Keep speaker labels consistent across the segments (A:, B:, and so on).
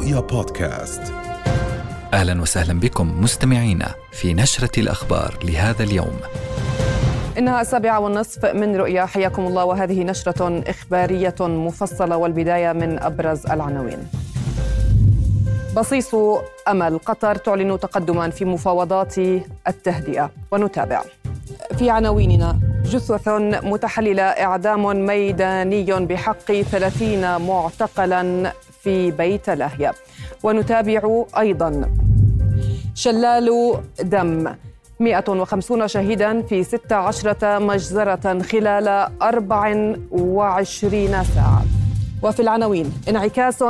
A: رؤيا بودكاست
B: أهلا وسهلا بكم مستمعينا في نشرة الأخبار لهذا اليوم.
C: إنها السابعة والنصف من رؤيا حياكم الله وهذه نشرة إخبارية مفصلة والبداية من أبرز العناوين. بصيص أمل قطر تعلن تقدما في مفاوضات التهدئة ونتابع. في عناويننا جثث متحللة إعدام ميداني بحق ثلاثين معتقلا في بيت لاهيا ونتابع أيضا. شلال دم. 150 شهيدا في 16 مجزرة خلال 24 ساعة. وفي العناوين انعكاس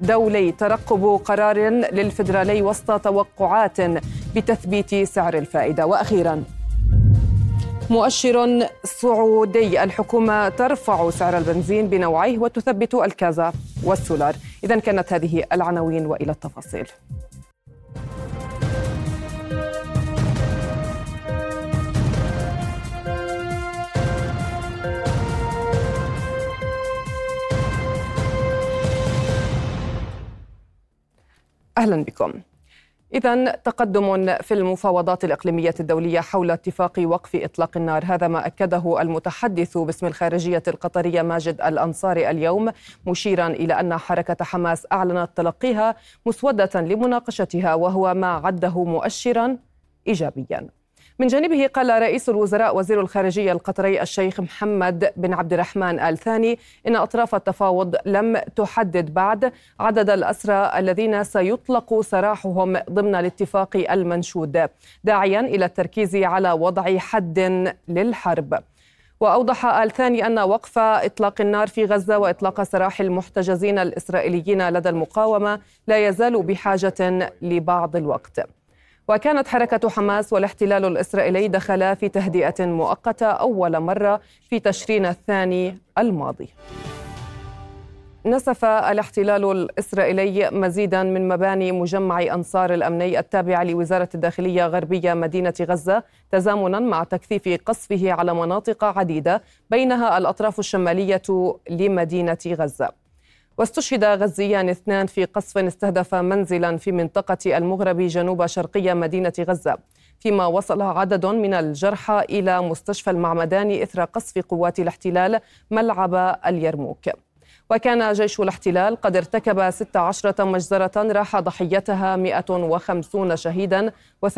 C: دولي ترقب قرار للفدرالي وسط توقعات بتثبيت سعر الفائدة. وأخيرا مؤشر سعودي الحكومة ترفع سعر البنزين بنوعيه وتثبت الكازا والسولار. إذا كانت هذه العناوين وإلى التفاصيل. أهلا بكم. إذا تقدم في المفاوضات الإقليمية الدولية حول اتفاق وقف إطلاق النار. هذا ما أكده المتحدث باسم الخارجية القطرية ماجد الأنصاري اليوم مشيرا إلى أن حركة حماس أعلنت تلقيها مسودة لمناقشتها وهو ما عده مؤشرا إيجابيا. من جانبه قال رئيس الوزراء وزير الخارجية القطري الشيخ محمد بن عبد الرحمن آل ثاني إن أطراف التفاوض لم تحدد بعد عدد الأسرى الذين سيطلق سراحهم ضمن الاتفاق المنشود داعيا إلى التركيز على وضع حد للحرب. وأوضح آل ثاني أن وقف إطلاق النار في غزة وإطلاق سراح المحتجزين الإسرائيليين لدى المقاومة لا يزال بحاجة لبعض الوقت. وكانت حركة حماس والاحتلال الإسرائيلي دخلا في تهدئة مؤقتة أول مرة في تشرين الثاني الماضي. نسف الاحتلال الإسرائيلي مزيدا من مباني مجمع أنصار الأمني التابع لوزارة الداخلية غربية مدينة غزة تزامنا مع تكثيف قصفه على مناطق عديدة بينها الأطراف الشمالية لمدينة غزة. واستشهد غزيان اثنان في قصف استهدف منزلا في منطقة المغرب جنوب شرقية مدينة غزة فيما وصل عدد من الجرحى إلى مستشفى المعمداني إثر قصف قوات الاحتلال ملعب اليرموك. وكان جيش الاحتلال قد ارتكب 16 مجزرة راح ضحيتها 150 شهيدا و313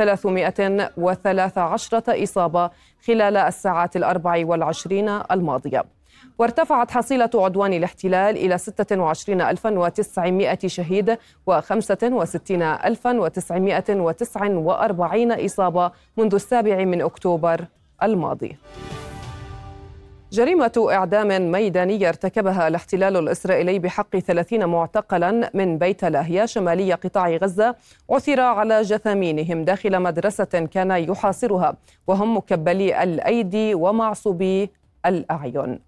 C: إصابة خلال الساعات الأربع والعشرين الماضية. وارتفعت حصيلة عدوان الاحتلال إلى 26900 شهيد و65949 إصابة منذ السابع من أكتوبر الماضي. جريمة إعدام ميدانية ارتكبها الاحتلال الإسرائيلي بحق 30 معتقلا من بيت لاهيا شمالي قطاع غزة عثر على جثامينهم داخل مدرسة كان يحاصرها وهم مكبلي الأيدي ومعصوبي الأعين.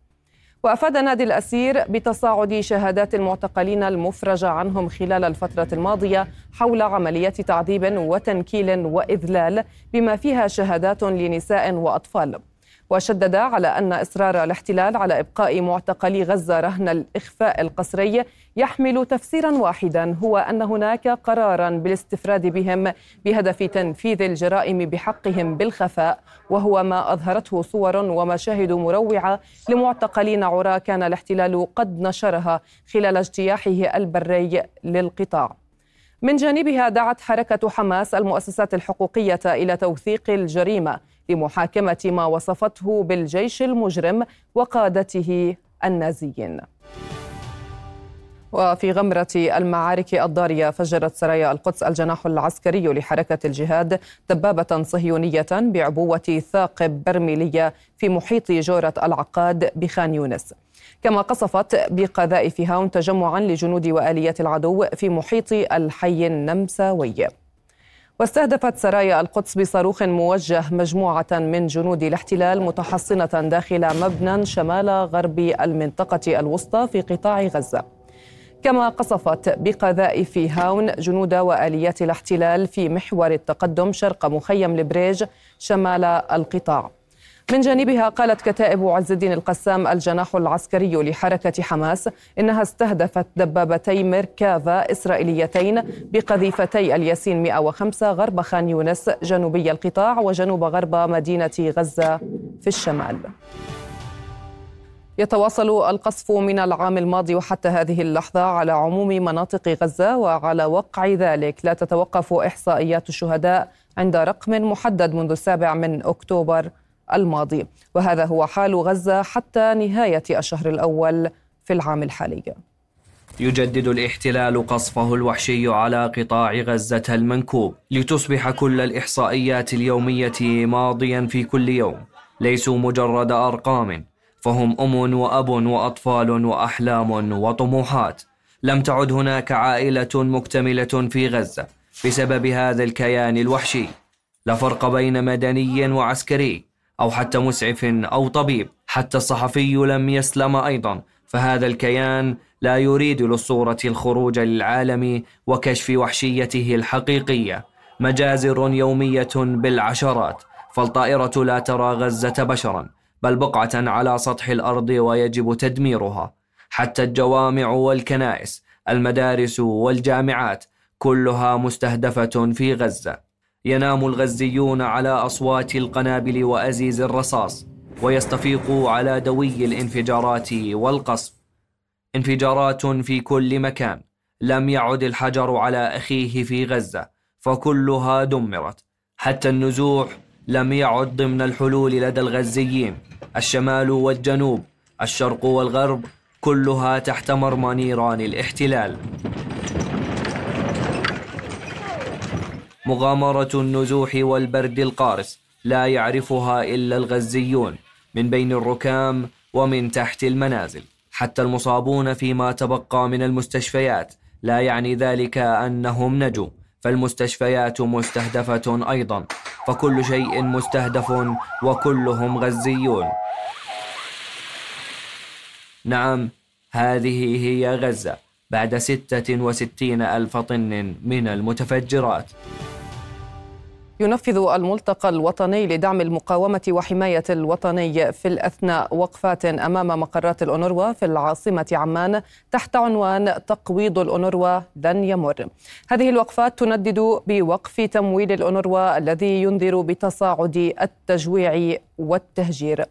C: وأفاد نادي الأسير بتصاعد شهادات المعتقلين المفرج عنهم خلال الفترة الماضية حول عمليات تعذيب وتنكيل وإذلال بما فيها شهادات لنساء وأطفال. وشدد على أن إصرار الاحتلال على إبقاء معتقلي غزة رهن الإخفاء القسري يحمل تفسيرا واحدا هو أن هناك قرارا بالاستفراد بهم بهدف تنفيذ الجرائم بحقهم بالخفاء وهو ما أظهرته صور ومشاهد مروعة لمعتقلين عرى كان الاحتلال قد نشرها خلال اجتياحه البري للقطاع. من جانبها دعت حركة حماس المؤسسات الحقوقية إلى توثيق الجريمة. لمحاكمة ما وصفته بالجيش المجرم وقادته النازيين. وفي غمرة المعارك الضارية فجرت سرايا القدس الجناح العسكري لحركة الجهاد دبابة صهيونية بعبوة ثاقب برميلية في محيط جورة العقاد بخان يونس كما قصفت بقذائف هاون تجمعا لجنود وآليات العدو في محيط الحي النمساوي واستهدفت سرايا القدس بصاروخ موجه مجموعة من جنود الاحتلال متحصنة داخل مبنى شمال غرب المنطقة الوسطى في قطاع غزة. كما قصفت بقذائف هاون جنود وآليات الاحتلال في محور التقدم شرق مخيم البريج شمال القطاع. من جانبها قالت كتائب عز الدين القسام الجناح العسكري لحركة حماس إنها استهدفت دبابتي ميركافا إسرائيليتين بقذيفتي الياسين 105 غرب خان يونس جنوبي القطاع وجنوب غرب مدينة غزة في الشمال. يتواصل القصف من العام الماضي وحتى هذه اللحظة على عموم مناطق غزة وعلى وقع ذلك. لا تتوقف إحصائيات الشهداء عند رقم محدد منذ السابع من أكتوبر. الماضي. وهذا هو حال غزة حتى نهاية الشهر الأول في العام الحالي.
A: يجدد الاحتلال قصفه الوحشي على قطاع غزة المنكوب لتصبح كل الإحصائيات اليومية ماضيا في كل يوم. ليسوا مجرد أرقام فهم أم وأب وأطفال وأحلام وطموحات. لم تعد هناك عائلة مكتملة في غزة بسبب هذا الكيان الوحشي. لا فرق بين مدني وعسكري. أو حتى مسعف أو طبيب حتى الصحفي لم يسلم أيضا. فهذا الكيان لا يريد للصورة الخروج للعالم وكشف وحشيته الحقيقية. مجازر يومية بالعشرات. فالطائرة لا ترى غزة بشرا بل بقعة على سطح الأرض ويجب تدميرها. حتى الجوامع والكنائس المدارس والجامعات كلها مستهدفة في غزة. ينام الغزيون على أصوات القنابل وأزيز الرصاص ويستفيقوا على دوي الانفجارات والقصف انفجارات في كل مكان. لم يعد الحجر على أخيه في غزة فكلها دمرت. حتى النزوح لم يعد ضمن الحلول لدى الغزيين. الشمال والجنوب الشرق والغرب كلها تحت مرمى نيران الاحتلال. مغامرة النزوح والبرد القارس لا يعرفها إلا الغزيون من بين الركام ومن تحت المنازل. حتى المصابون فيما تبقى من المستشفيات لا يعني ذلك أنهم نجوا. فالمستشفيات مستهدفة أيضا فكل شيء مستهدف وكلهم غزيون. نعم هذه هي غزة بعد ستة وستين ألف طن من المتفجرات.
C: ينفذ الملتقى الوطني لدعم المقاومة وحماية الوطني في الأثناء وقفات أمام مقرات الأونروا في العاصمة عمان تحت عنوان تقويض الأونروا لن يمر. هذه الوقفات تندد بوقف تمويل الأونروا الذي ينذر بتصاعد التجويع والتهجير.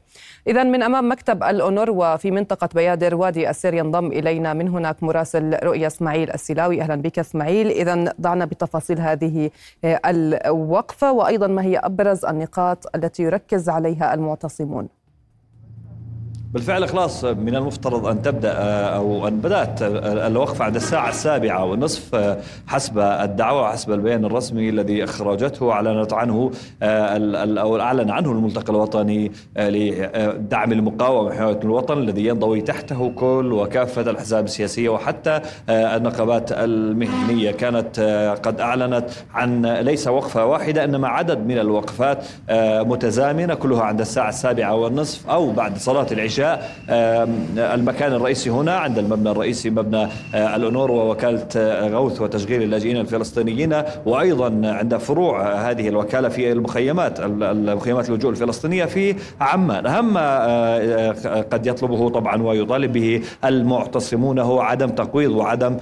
C: إذا من أمام مكتب الأونروا في منطقة بيادر وادي السير ينضم إلينا من هناك مراسل رؤيا إسماعيل السلاوي. أهلا بك إسماعيل. إذا ضعنا بتفاصيل هذه الوقفة وأيضا ما هي أبرز النقاط التي يركز عليها المعتصمون.
D: بالفعل خلاص من المفترض أن تبدأ أو أن بدأت الوقفة عند الساعة السابعة والنصف حسب الدعوة وحسب البيان الرسمي الذي أخرجته أعلنت عنه أو أعلن عنه الملتقى الوطني لدعم المقاومة وحماية الوطن الذي ينضوي تحته كل وكافة الأحزاب السياسية وحتى النقابات المهنية. كانت قد أعلنت عن ليس وقفة واحدة إنما عدد من الوقفات متزامنة كلها عند الساعة السابعة والنصف أو بعد صلاة العشاء. إنشاء المكان الرئيسي هنا عند المبنى الرئيسي مبنى آه، الأونور ووكالة آه، غوث وتشغيل اللاجئين الفلسطينيين وأيضا عند فروع هذه الوكالة في المخيمات المخيمات اللجوء الفلسطينية في عمان. أهم آه، قد يطلبه طبعا ويطالب به المعتصمون هو عدم تقويض وعدم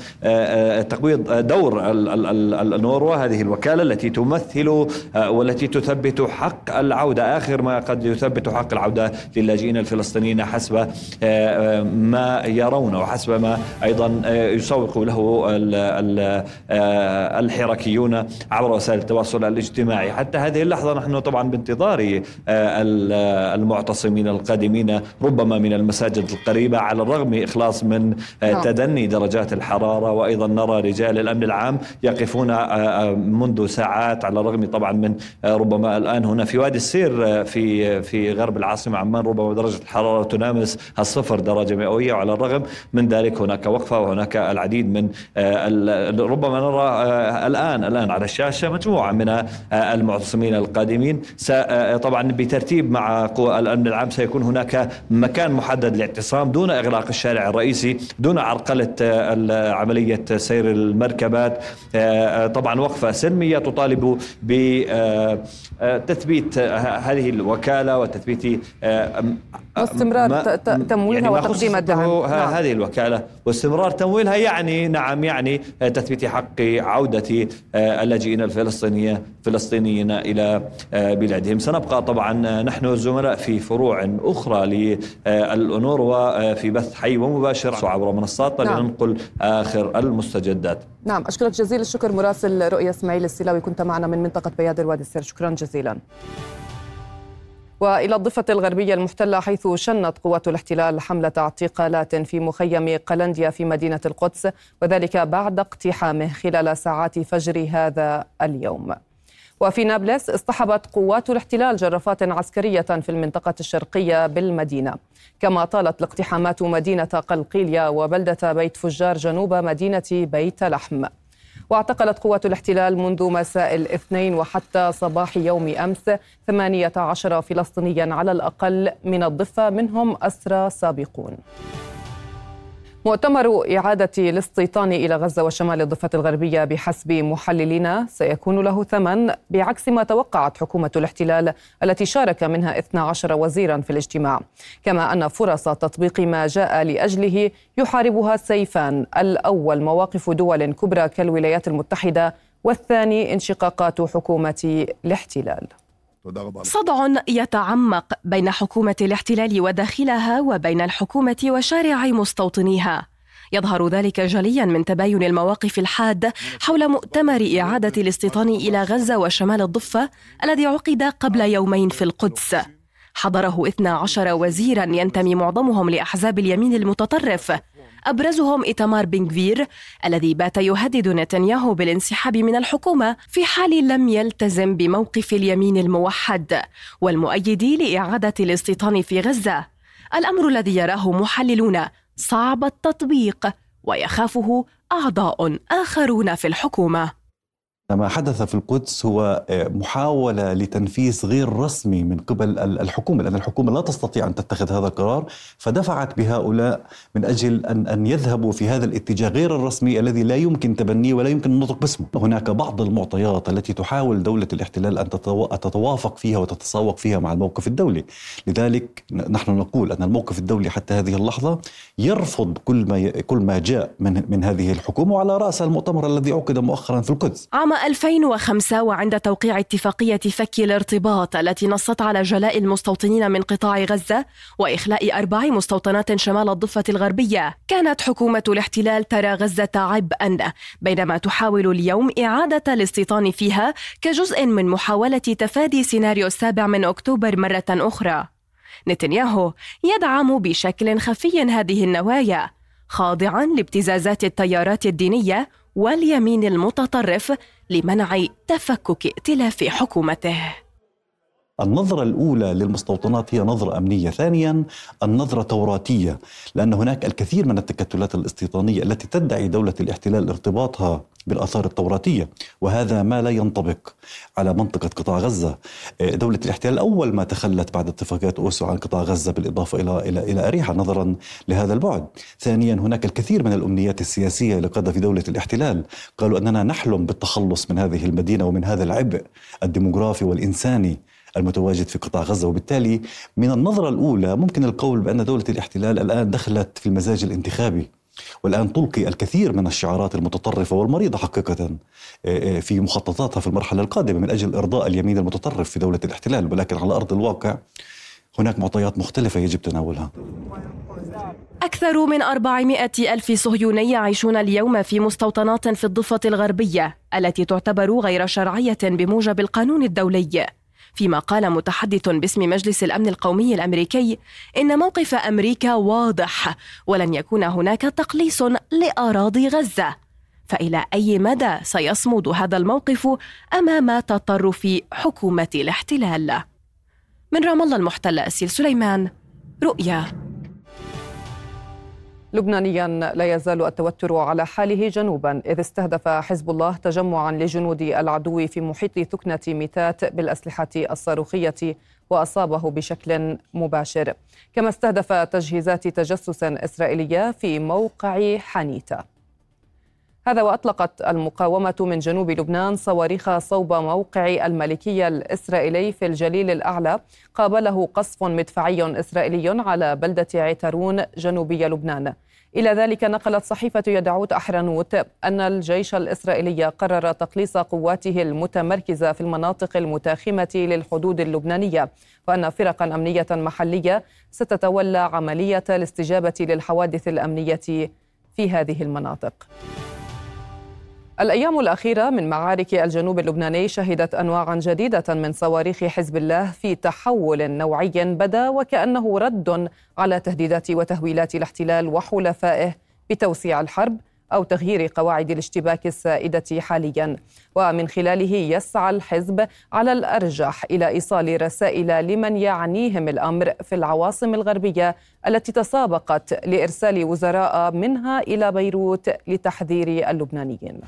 D: تقويض دور الأونروا هذه الوكالة التي تمثل والتي تثبت حق العودة آخر ما قد يثبت حق العودة للاجئين الفلسطينيين حسب آه، آه، ما يرون وحسب ما أيضا آه، يسوق له الحركيون عبر وسائل التواصل الاجتماعي حتى هذه اللحظة نحن طبعا بانتظار المعتصمين القادمين ربما من المساجد القريبة على الرغم إخلاص من نعم. تدني درجات الحرارة وأيضا نرى رجال الأمن العام يقفون منذ ساعات على الرغم طبعا من ربما الآن هنا في وادي السير في في غرب العاصمة عمان ربما درجة الحرارة تنامس الصفر درجة مئوية وعلى الرغم من ذلك هناك وقفة وهناك العديد من ربما نرى الآن الآن على الشاشة مجموعة من المعتصمين القادمين. طبعا بترتيب مع قوى الأمن العام سيكون هناك مكان محدد للاعتصام دون إغلاق الشارع الرئيسي دون عرقلة عملية سير المركبات. طبعا وقفة سلمية تطالب بتثبيت هذه الوكالة وتثبيت
C: واستمرار تمويلها يعني وتقديم الدعم.
D: نعم. هذه الوكالة. واستمرار تمويلها يعني نعم يعني تثبيت حق عودة اللاجئين الفلسطينية فلسطينيين إلى بلادهم. سنبقى طبعا نحن زملاء في فروع أخرى للأونروا في بث حي ومباشر عبر منصاتنا نعم. لننقل آخر المستجدات.
C: نعم. أشكرك جزيل الشكر مراسل رؤية إسماعيل السلاوي كنت معنا من منطقة بياد الوادي السير. شكرا جزيلا. وإلى الضفة الغربية المحتلة حيث شنت قوات الاحتلال حملة اعتقالات في مخيم قلنديا في مدينة القدس وذلك بعد اقتحامه خلال ساعات فجر هذا اليوم. وفي نابلس اصطحبت قوات الاحتلال جرافات عسكرية في المنطقة الشرقية بالمدينة كما طالت الاقتحامات مدينة قلقيليه وبلدة بيت فجار جنوب مدينة بيت لحم واعتقلت قوات الاحتلال منذ مساء الاثنين وحتى صباح يوم أمس 18 فلسطينيا على الأقل من الضفة منهم أسرى سابقون. مؤتمر إعادة الاستيطان إلى غزة وشمال الضفة الغربية بحسب محللين. سيكون له ثمن بعكس ما توقعت حكومة الاحتلال التي شارك منها 12 وزيرا في الاجتماع. كما أن فرص تطبيق ما جاء لأجله يحاربها سيفان الأول مواقف دول كبرى كالولايات المتحدة والثاني انشقاقات حكومة الاحتلال.
E: صدع يتعمق بين حكومة الاحتلال وداخلها وبين الحكومة وشارع مستوطنيها. يظهر ذلك جليا من تباين المواقف الحاد حول مؤتمر إعادة الاستيطان إلى غزة وشمال الضفة الذي عقد قبل يومين في القدس. حضره 12 وزيرا ينتمي معظمهم لأحزاب اليمين المتطرف أبرزهم إيتمار بنغفير الذي بات يهدد نتنياهو بالانسحاب من الحكومة في حال لم يلتزم بموقف اليمين الموحد والمؤيد لإعادة الاستيطان في غزة. الأمر الذي يراه محللون صعب التطبيق ويخافه أعضاء آخرون في الحكومة.
F: ما حدث في القدس هو آه، محاولة لتنفيذ غير رسمي من قبل الحكومة لأن الحكومة لا تستطيع أن تتخذ هذا القرار فدفعت بهؤلاء من أجل أن, أن يذهبوا في هذا الاتجاه غير الرسمي الذي لا يمكن تبنيه ولا يمكن النطق باسمه. هناك بعض المعطيات التي تحاول دولة الاحتلال أن تتوافق فيها وتتساوق فيها مع الموقف الدولي. لذلك نحن نقول أن الموقف الدولي حتى هذه اللحظة يرفض كل ما كل ما جاء من من هذه الحكومة وعلى رأس المؤتمر الذي عقد مؤخرا في القدس.
E: عام 2005 وعند توقيع اتفاقية فك الارتباط التي نصت على جلاء المستوطنين من قطاع غزة وإخلاء أربع مستوطنات شمال الضفة الغربية. كانت حكومة الاحتلال ترى غزة عبئا بينما تحاول اليوم إعادة الاستيطان فيها كجزء من محاولة تفادي سيناريو السابع من أكتوبر مرة أخرى. نتنياهو يدعم بشكل خفي هذه النوايا خاضعا لابتزازات التيارات الدينية واليمين المتطرف لمنع تفكك ائتلاف حكومته.
F: النظرة الأولى للمستوطنات هي نظرة أمنية. ثانيا النظرة توراتية لأن هناك الكثير من التكتلات الاستيطانية التي تدعي دولة الاحتلال ارتباطها بالآثار التوراتية وهذا ما لا ينطبق على منطقة قطاع غزة. دولة الاحتلال أول ما تخلت بعد اتفاقات أوسلو عن قطاع غزة بالإضافة إلى إلى إلى أريحة نظرا لهذا البعد. ثانيا هناك الكثير من الأمنيات السياسية لقادة في دولة الاحتلال. قالوا أننا نحلم بالتخلص من هذه المدينة ومن هذا العبء الديموغرافي والإنساني. المتواجد في قطاع غزة. وبالتالي من النظرة الأولى ممكن القول بأن دولة الاحتلال الآن دخلت في المزاج الانتخابي والآن تلقي الكثير من الشعارات المتطرفة والمريضة حقيقة آه، آه، في مخططاتها في المرحلة القادمة من أجل إرضاء اليمين المتطرف في دولة الاحتلال. ولكن على أرض الواقع هناك معطيات مختلفة يجب تناولها.
E: أكثر من 400 ألف صهيوني يعيشون اليوم في مستوطنات في الضفة الغربية التي تعتبر غير شرعية بموجب القانون الدولي. فيما قال متحدث باسم مجلس الأمن القومي الأمريكي إن موقف أمريكا واضح ولن يكون هناك تقليص لأراضي غزة. فإلى أي مدى سيصمد هذا الموقف أمام تطرف حكومة الاحتلال؟ من رام الله المحتله أسيل سليمان رؤيا.
C: لبنانيا لا يزال التوتر على حاله جنوبا إذ استهدف حزب الله تجمعا لجنود العدو في محيط ثكنة ميتات بالأسلحة الصاروخية وأصابه بشكل مباشر. كما استهدف تجهيزات تجسس إسرائيلية في موقع حنيتا هذا وأطلقت المقاومة من جنوب لبنان صواريخ صوب موقع الملكية الإسرائيلي في الجليل الأعلى قابله قصف مدفعي إسرائيلي على بلدة عترون جنوبي لبنان إلى ذلك نقلت صحيفة يدعوت أحرنوت أن الجيش الإسرائيلي قرر تقليص قواته المتمركزة في المناطق المتاخمة للحدود اللبنانية وأن فرقا أمنية محلية ستتولى عملية الاستجابة للحوادث الأمنية في هذه المناطق. الأيام الأخيرة من معارك الجنوب اللبناني شهدت أنواعا جديدة من صواريخ حزب الله في تحول نوعي بدا وكأنه رد على تهديدات وتهويلات الاحتلال وحلفائه بتوسيع الحرب أو تغيير قواعد الاشتباك السائدة حاليا. ومن خلاله يسعى الحزب على الأرجح إلى إيصال رسائل لمن يعنيهم الأمر في العواصم الغربية التي تسابقت لإرسال وزراء منها إلى بيروت لتحذير اللبنانيين.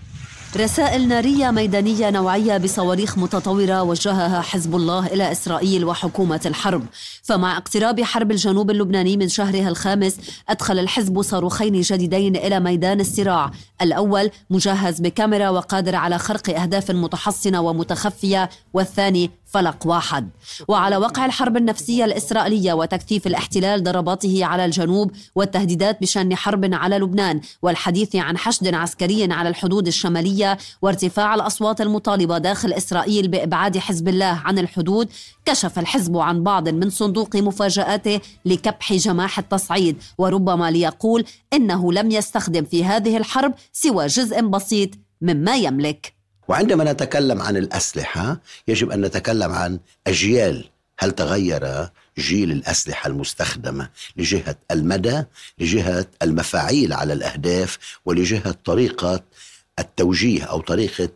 G: رسائل نارية ميدانية نوعية بصواريخ متطورة وجهها حزب الله إلى إسرائيل وحكومة الحرب. فمع اقتراب حرب الجنوب اللبناني من شهرها الخامس أدخل الحزب صاروخين جديدين إلى ميدان الصراع. الأول مجهز بكاميرا وقادر على خرق أهداف متحصنة ومتخفية والثاني فلق واحد. وعلى وقع الحرب النفسية الإسرائيلية وتكثيف الاحتلال ضرباته على الجنوب والتهديدات بشن حرب على لبنان والحديث عن حشد عسكري على الحدود الشمالية وارتفاع الأصوات المطالبة داخل إسرائيل بإبعاد حزب الله عن الحدود كشف الحزب عن بعض من صندوق مفاجآته لكبح جماح التصعيد. وربما ليقول إنه لم يستخدم في هذه الحرب سوى جزء بسيط مما يملك.
H: وعندما نتكلم عن الأسلحة يجب أن نتكلم عن أجيال. هل تغير جيل الأسلحة المستخدمة لجهة المدى لجهة المفاعيل على الأهداف ولجهة طريقة التوجيه أو طريقة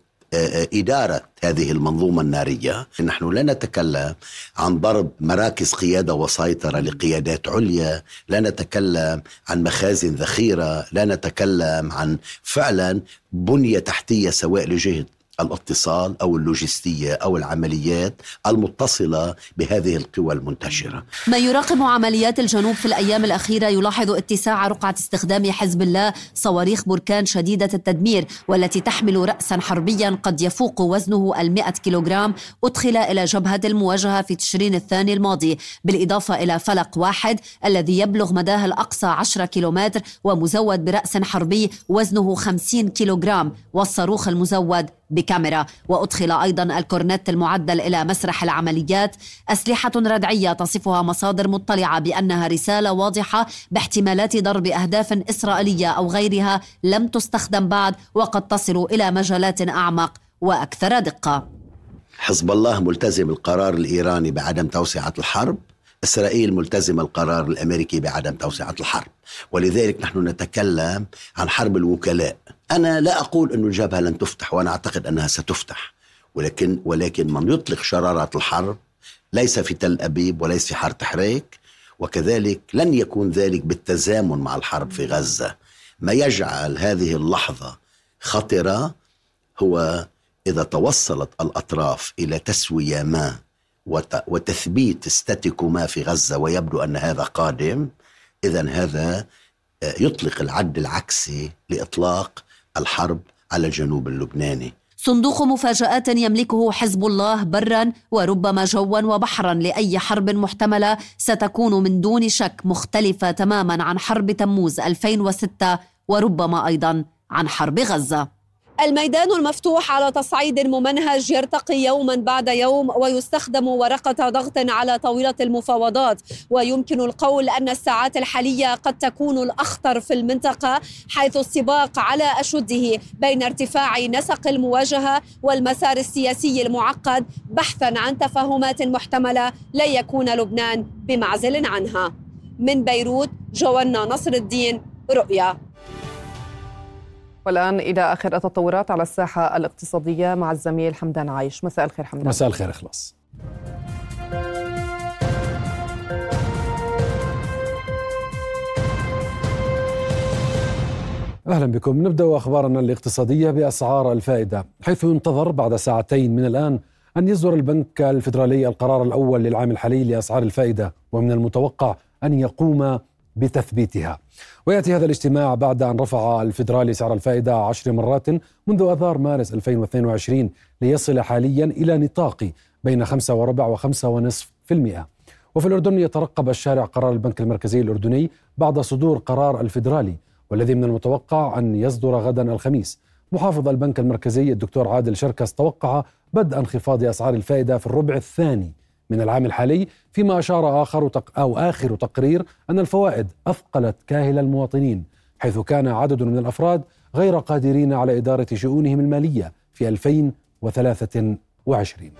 H: إدارة هذه المنظومة النارية؟ نحن لا نتكلم عن ضرب مراكز قيادة وسيطرة لقيادات عليا لا نتكلم عن مخازن ذخيرة لا نتكلم عن فعلا بنية تحتية سواء لجهة الاتصال أو اللوجستية أو العمليات المتصلة بهذه القوى المنتشرة.
G: ما يراقب عمليات الجنوب في الأيام الأخيرة يلاحظ اتساع رقعة استخدام حزب الله صواريخ بركان شديدة التدمير والتي تحمل راسا حربيا قد يفوق وزنه المئة كيلوغرام أدخل إلى جبهة المواجهة في تشرين الثاني الماضي بالإضافة إلى فلق واحد الذي يبلغ مداه الاقصى 10 كيلومتر ومزود برأس حربي وزنه 50 كيلوغرام والصاروخ المزود بكاميرا. وأدخل أيضا الكورنت المعدل إلى مسرح العمليات. أسلحة ردعية تصفها مصادر مطلعة بأنها رسالة واضحة باحتمالات ضرب أهداف إسرائيلية أو غيرها لم تستخدم بعد وقد تصل إلى مجالات أعمق وأكثر دقة.
H: حزب الله ملتزم القرار الإيراني بعدم توسعة الحرب. إسرائيل ملتزمة القرار الأمريكي بعدم توسعة الحرب. ولذلك نحن نتكلم عن حرب الوكلاء. أنا لا أقول أن الجبهة لن تفتح وأنا أعتقد أنها ستفتح. ولكن ولكن من يطلق شرارات الحرب ليس في تل أبيب وليس في حارة حريك وكذلك لن يكون ذلك بالتزامن مع الحرب في غزة. ما يجعل هذه اللحظة خطرة هو إذا توصلت الأطراف إلى تسوية ما وتثبيت ستاتيكو ما في غزة ويبدو أن هذا قادم. إذا هذا آه، يطلق العد العكسي لإطلاق الحرب على الجنوب اللبناني.
G: صندوق مفاجآت يملكه حزب الله برا وربما جوا وبحرا لأي حرب محتملة ستكون من دون شك مختلفة تماما عن حرب تموز 2006 وربما أيضا عن حرب غزة.
I: الميدان المفتوح على تصعيد ممنهج يرتقي يوما بعد يوم ويستخدم ورقة ضغط على طاولة المفاوضات. ويمكن القول أن الساعات الحالية قد تكون الأخطر في المنطقة حيث السباق على أشده بين ارتفاع نسق المواجهة والمسار السياسي المعقد بحثا عن تفاهمات محتملة لا يكون لبنان بمعزل عنها. من بيروت جوانا نصر الدين رؤيا.
C: والآن إلى آخر التطورات على الساحة الاقتصادية مع الزميل حمدان عايش. مساء الخير حمدان.
J: مساء الخير إخلاص. أهلا بكم. نبدأ أخبارنا الاقتصادية بأسعار الفائدة. حيث ينتظر بعد ساعتين من الآن أن يصدر البنك الفدرالي القرار الأول للعام الحالي لأسعار الفائدة ومن المتوقع أن يقوم بتثبيتها. ويأتي هذا الاجتماع بعد أن رفع الفدرالي سعر الفائدة عشر مرات منذ آذار مارس 2022 ليصل حاليا إلى نطاق بين خمسة وربع وخمسة ونصف في المئة. وفي الأردن يترقب الشارع قرار البنك المركزي الأردني بعد صدور قرار الفدرالي والذي من المتوقع أن يصدر غدا الخميس. محافظ البنك المركزي الدكتور عادل شركس توقع بدء انخفاض أسعار الفائدة في الربع الثاني. من العام الحالي فيما أشار آخر أو آخر تقرير أن الفوائد أثقلت كاهل المواطنين حيث كان عدد من الأفراد غير قادرين على إدارة شؤونهم المالية في 2023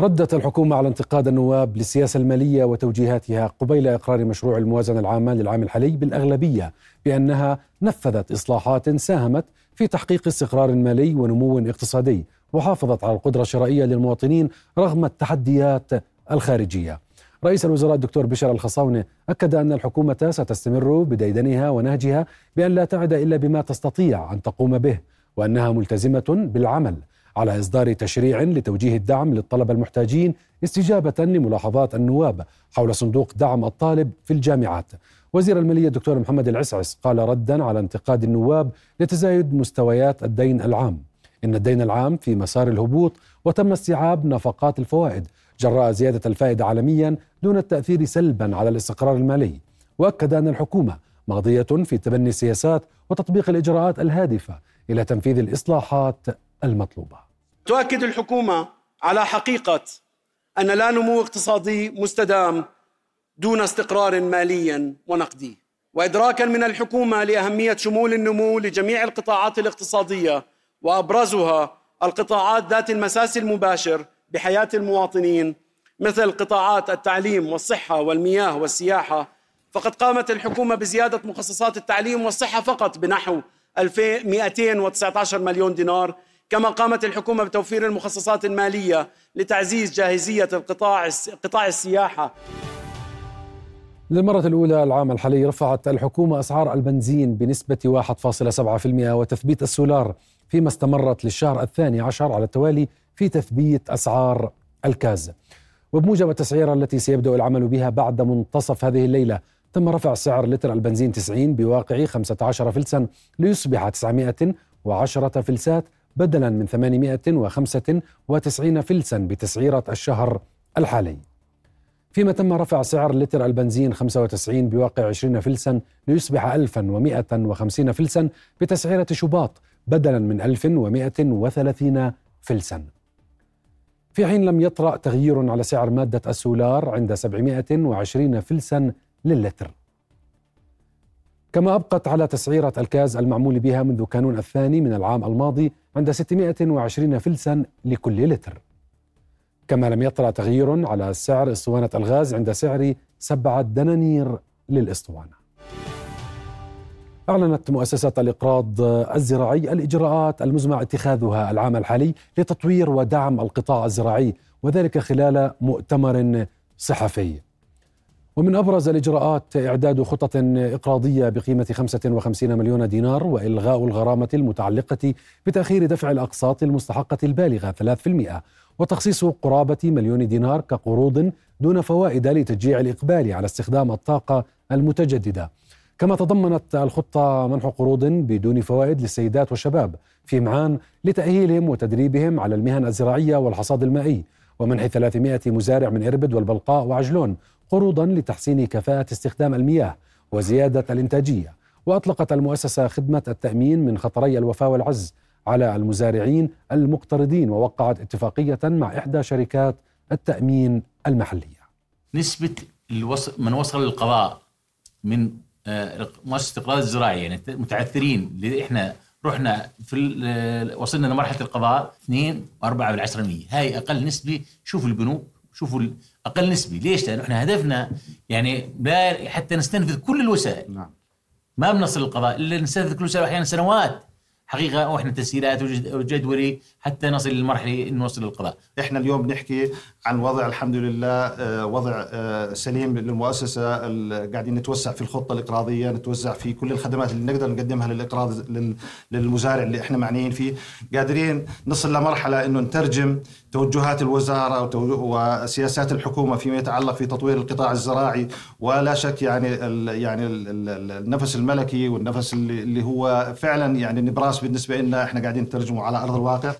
J: ردت الحكومة على انتقاد النواب للسياسة المالية وتوجيهاتها قبيل إقرار مشروع الموازنة العامة للعام الحالي بالأغلبية بأنها نفذت إصلاحات ساهمت في تحقيق استقرار مالي ونمو اقتصادي وحافظت على القدرة الشرائية للمواطنين رغم التحديات الخارجية. رئيس الوزراء الدكتور بشر الخصاونة أكد أن الحكومة ستستمر بديدنها ونهجها بأن لا تعد إلا بما تستطيع أن تقوم به وأنها ملتزمة بالعمل. على إصدار تشريع لتوجيه الدعم للطلبة المحتاجين استجابة لملاحظات النواب حول صندوق دعم الطالب في الجامعات. وزير المالية الدكتور محمد العسعس قال ردا على انتقاد النواب لتزايد مستويات الدين العام. إن الدين العام في مسار الهبوط وتم استيعاب نفقات الفوائد جراء زيادة الفائدة عالميا دون التأثير سلبا على الاستقرار المالي. وأكد أن الحكومة ماضية في تبني السياسات وتطبيق الإجراءات الهادفة إلى تنفيذ الإصلاحات المطلوبة.
K: تؤكد الحكومة على حقيقة أن لا نمو اقتصادي مستدام دون استقرار مالي ونقدي. وإدراكا من الحكومة لأهمية شمول النمو لجميع القطاعات الاقتصادية وأبرزها القطاعات ذات المساس المباشر بحياة المواطنين مثل قطاعات التعليم والصحة والمياه والسياحة. فقد قامت الحكومة بزيادة مخصصات التعليم والصحة فقط بنحو 2219 مليون دينار كما قامت الحكومة بتوفير المخصصات المالية لتعزيز جاهزية القطاع قطاع السياحة.
J: للمرة الأولى العام الحالي رفعت الحكومة أسعار البنزين بنسبة 1.7% وتثبيت السولار فيما استمرت للشهر الثاني عشر على التوالي في تثبيت أسعار الكاز. وبموجب التسعيرة التي سيبدأ العمل بها بعد منتصف هذه الليلة تم رفع سعر لتر البنزين 90 بواقع 15 فلسا ليصبح 910 فلسات بدلا من 895 فلسا بتسعيرة الشهر الحالي. فيما تم رفع سعر لتر البنزين 95 بواقع 20 فلسا ليصبح 1150 فلسا بتسعيرة شباط بدلا من 1130 فلسا. في حين لم يطرأ تغيير على سعر مادة السولار عند 720 فلسا للتر. كما أبقت على تسعيرة الكاز المعمول بها منذ كانون الثاني من العام الماضي عند 620 فلسا لكل لتر. كما لم يطرأ تغيير على سعر إسطوانة الغاز عند سعر سبعة دنانير للإسطوانة. أعلنت مؤسسة الإقراض الزراعي الإجراءات المزمع اتخاذها العام الحالي لتطوير ودعم القطاع الزراعي وذلك خلال مؤتمر صحفي. ومن أبرز الإجراءات إعداد خطط إقراضية بقيمة 55 مليون دينار وإلغاء الغرامة المتعلقة بتأخير دفع الأقساط المستحقة البالغة 3% وتخصيص قرابة مليون دينار كقروض دون فوائد لتشجيع الإقبال على استخدام الطاقة المتجددة. كما تضمنت الخطة منح قروض بدون فوائد للسيدات والشباب في معان لتأهيلهم وتدريبهم على المهن الزراعية والحصاد المائي ومنح 300 مزارع من إربد والبلقاء وعجلون قروضا لتحسين كفاءة استخدام المياه وزيادة الإنتاجية. وأطلقت المؤسسة خدمة التأمين من خطري الوفاة والعز على المزارعين المقترضين ووقعت اتفاقية مع إحدى شركات التأمين المحلية.
L: نسبة من وصل للقضاء من آه، مؤسسة الإقراض الزراعي يعني متعثرين اللي إحنا رحنا في وصلنا لمرحلة القضاء 2 و4 بالعشرة هاي أقل نسبة شوفوا البنوك شوفوا أقل نسبي. ليش؟ لأنه إحنا هدفنا يعني حتى نستنفذ كل الوسائل. نعم. ما بنصل للقضاء إلا نستنفذ كل الوسائل. أحيانا سنوات. حقيقة وإحنا تسهيلات وجدولي حتى نصل للمرحلة نوصل للقضاء.
M: إحنا اليوم بنحكي عن وضع الحمد لله آه، وضع آه، سليم للمؤسسة قاعدين نتوسع في الخطة الإقراضية نتوسع في كل الخدمات اللي نقدر نقدمها للإقراض للمزارع اللي إحنا معنيين فيه. قادرين نصل لمرحلة إنه نترجم توجهات الوزارة وسياسات الحكومة فيما يتعلق في تطوير القطاع الزراعي ولا شك يعني يعني ال النفس الملكي والنفس اللي هو فعلا يعني نبراس بالنسبة لنا إحنا قاعدين نترجمه على أرض الواقع.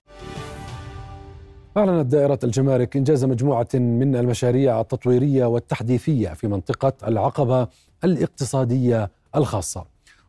J: أعلنت دائرة الجمارك إنجاز مجموعة من المشاريع التطويرية والتحديثية في منطقة العقبة الاقتصادية الخاصة.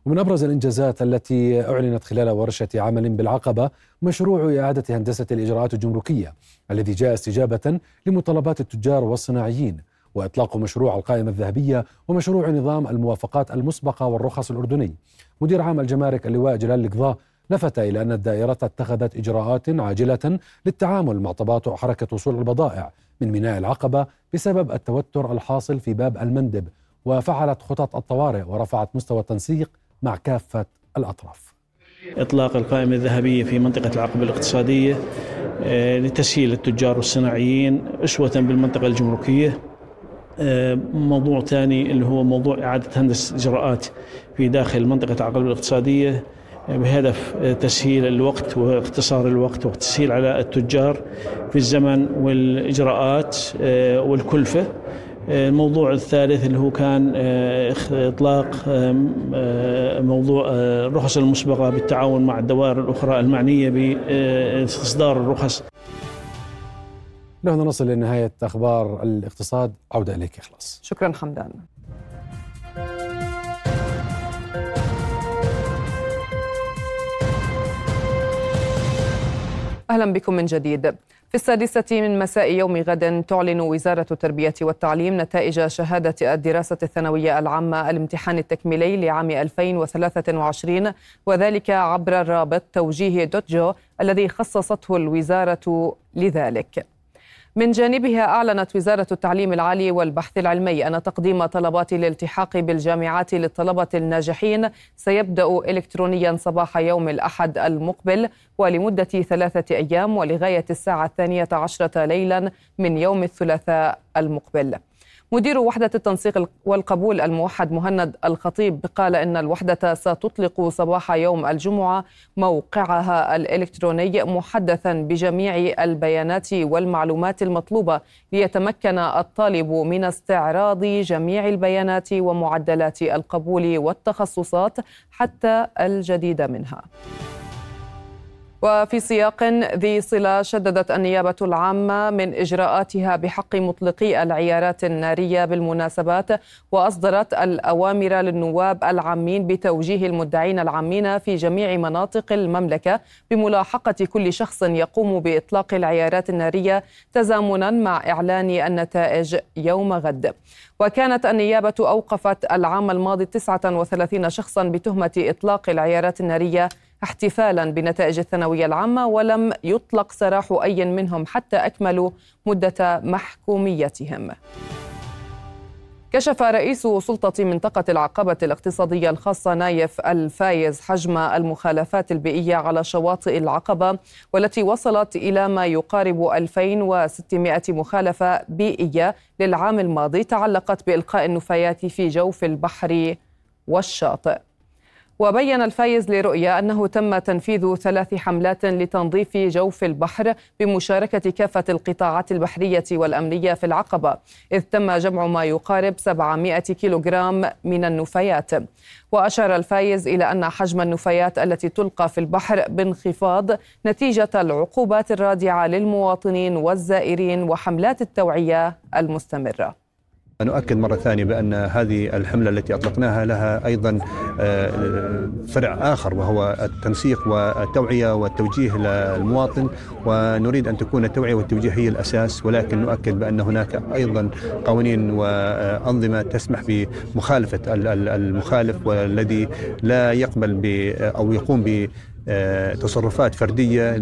J: ومن أبرز الإنجازات التي أعلنت خلال ورشة عمل بالعقبة مشروع إعادة هندسة الإجراءات الجمركية الذي جاء استجابة لمطالبات التجار والصناعيين وإطلاق مشروع القائمة الذهبية ومشروع نظام الموافقات المسبقة والرخص الأردني. مدير عام الجمارك اللواء جلال القضاء لفت إلى أن الدائرة اتخذت إجراءات عاجلة للتعامل مع تباطؤ حركة وصول البضائع من ميناء العقبة بسبب التوتر الحاصل في باب المندب وفعلت خطط الطوارئ ورفعت مستوى التنسيق مع كافة الأطراف.
N: إطلاق القائمة الذهبية في منطقة العقبة الاقتصادية آه، لتسهيل التجار والصناعيين أسوة بالمنطقة الجمركية. آه، موضوع ثاني اللي هو موضوع إعادة هندسة إجراءات في داخل منطقة العقبة الاقتصادية. بهدف تسهيل الوقت واختصار الوقت والتسهيل على التجار في الزمن والإجراءات آه، والكلفة. آه، الموضوع الثالث اللي هو كان آه، إطلاق موضوع الرخص المسبقة بالتعاون مع الدوائر الأخرى المعنية بإصدار الرخص.
J: لهنا نصل لنهاية أخبار الاقتصاد. عودة إليك إخلاص.
C: شكرا حمدان أهلا بكم من جديد. في السادسة من مساء يوم غد تعلن وزارة التربية والتعليم نتائج شهادة الدراسة الثانوية العامة الامتحان التكميلي لعام 2023 وذلك عبر الرابط توجيه دوت جو الذي خصصته الوزارة لذلك. من جانبها أعلنت وزارة التعليم العالي والبحث العلمي أن تقديم طلبات الالتحاق بالجامعات للطلبة الناجحين سيبدأ إلكترونيا صباح يوم الأحد المقبل ولمدة ثلاثة أيام ولغاية الساعة الثانية عشرة ليلا من يوم الثلاثاء المقبل. مدير وحدة التنسيق والقبول الموحد مهند الخطيب قال إن الوحدة ستطلق صباح يوم الجمعة موقعها الإلكتروني محدثا بجميع البيانات والمعلومات المطلوبة ليتمكن الطالب من استعراض جميع البيانات ومعدلات القبول والتخصصات حتى الجديد منها. وفي سياق ذي صلة شددت النيابة العامة من إجراءاتها بحق مطلقي العيارات النارية بالمناسبات وأصدرت الأوامر للنواب العامين بتوجيه المدعين العامين في جميع مناطق المملكة بملاحقة كل شخص يقوم بإطلاق العيارات النارية تزامنا مع إعلان النتائج يوم غد. وكانت النيابة أوقفت العام الماضي 39 شخصا بتهمة إطلاق العيارات النارية احتفالا بنتائج الثانوية العامة ولم يطلق سراح أي منهم حتى أكملوا مدة محكوميتهم. كشف رئيس سلطة منطقة العقبة الاقتصادية الخاصة نايف الفايز حجم المخالفات البيئية على شواطئ العقبة والتي وصلت إلى ما يقارب 2600 مخالفة بيئية للعام الماضي تعلقت بإلقاء النفايات في جوف البحر والشاطئ. وبين الفايز لرؤيا أنه تم تنفيذ ثلاث حملات لتنظيف جوف البحر بمشاركة كافة القطاعات البحرية والأمنية في العقبة. إذ تم جمع ما يقارب 700 كيلوغرام من النفايات. وأشار الفايز إلى أن حجم النفايات التي تلقى في البحر بانخفاض نتيجة العقوبات الرادعة للمواطنين والزائرين وحملات التوعية المستمرة.
O: نؤكد مرة ثانية بأن هذه الحملة التي أطلقناها لها أيضا آه، فرع آخر وهو التنسيق والتوعية والتوجيه للمواطن. ونريد أن تكون التوعية والتوجيه هي الأساس ولكن نؤكد بأن هناك أيضا قوانين وأنظمة تسمح بمخالفة المخالف والذي لا يقبل أو يقوم ب تصرفات فردية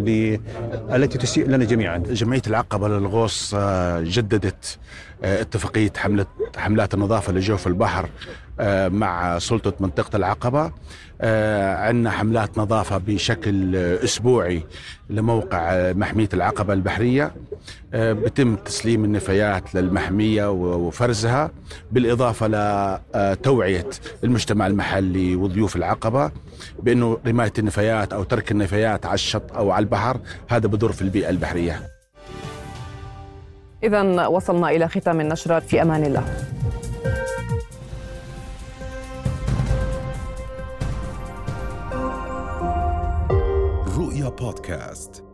O: التي تسيء لنا جميعا.
P: جمعية العقبة للغوص آه، جددت اتفاقية حمله حملات النظافة لجوف البحر مع سلطة منطقة العقبة عندنا حملات نظافة بشكل أسبوعي لموقع محمية العقبة البحرية بتم تسليم النفايات للمحمية وفرزها بالإضافة لتوعية المجتمع المحلي وضيوف العقبة بأنه رماية النفايات أو ترك النفايات على الشط أو على البحر هذا بضر في البيئة البحرية.
C: إذا وصلنا إلى ختام النشرة في أمان الله.
Q: بودكاست.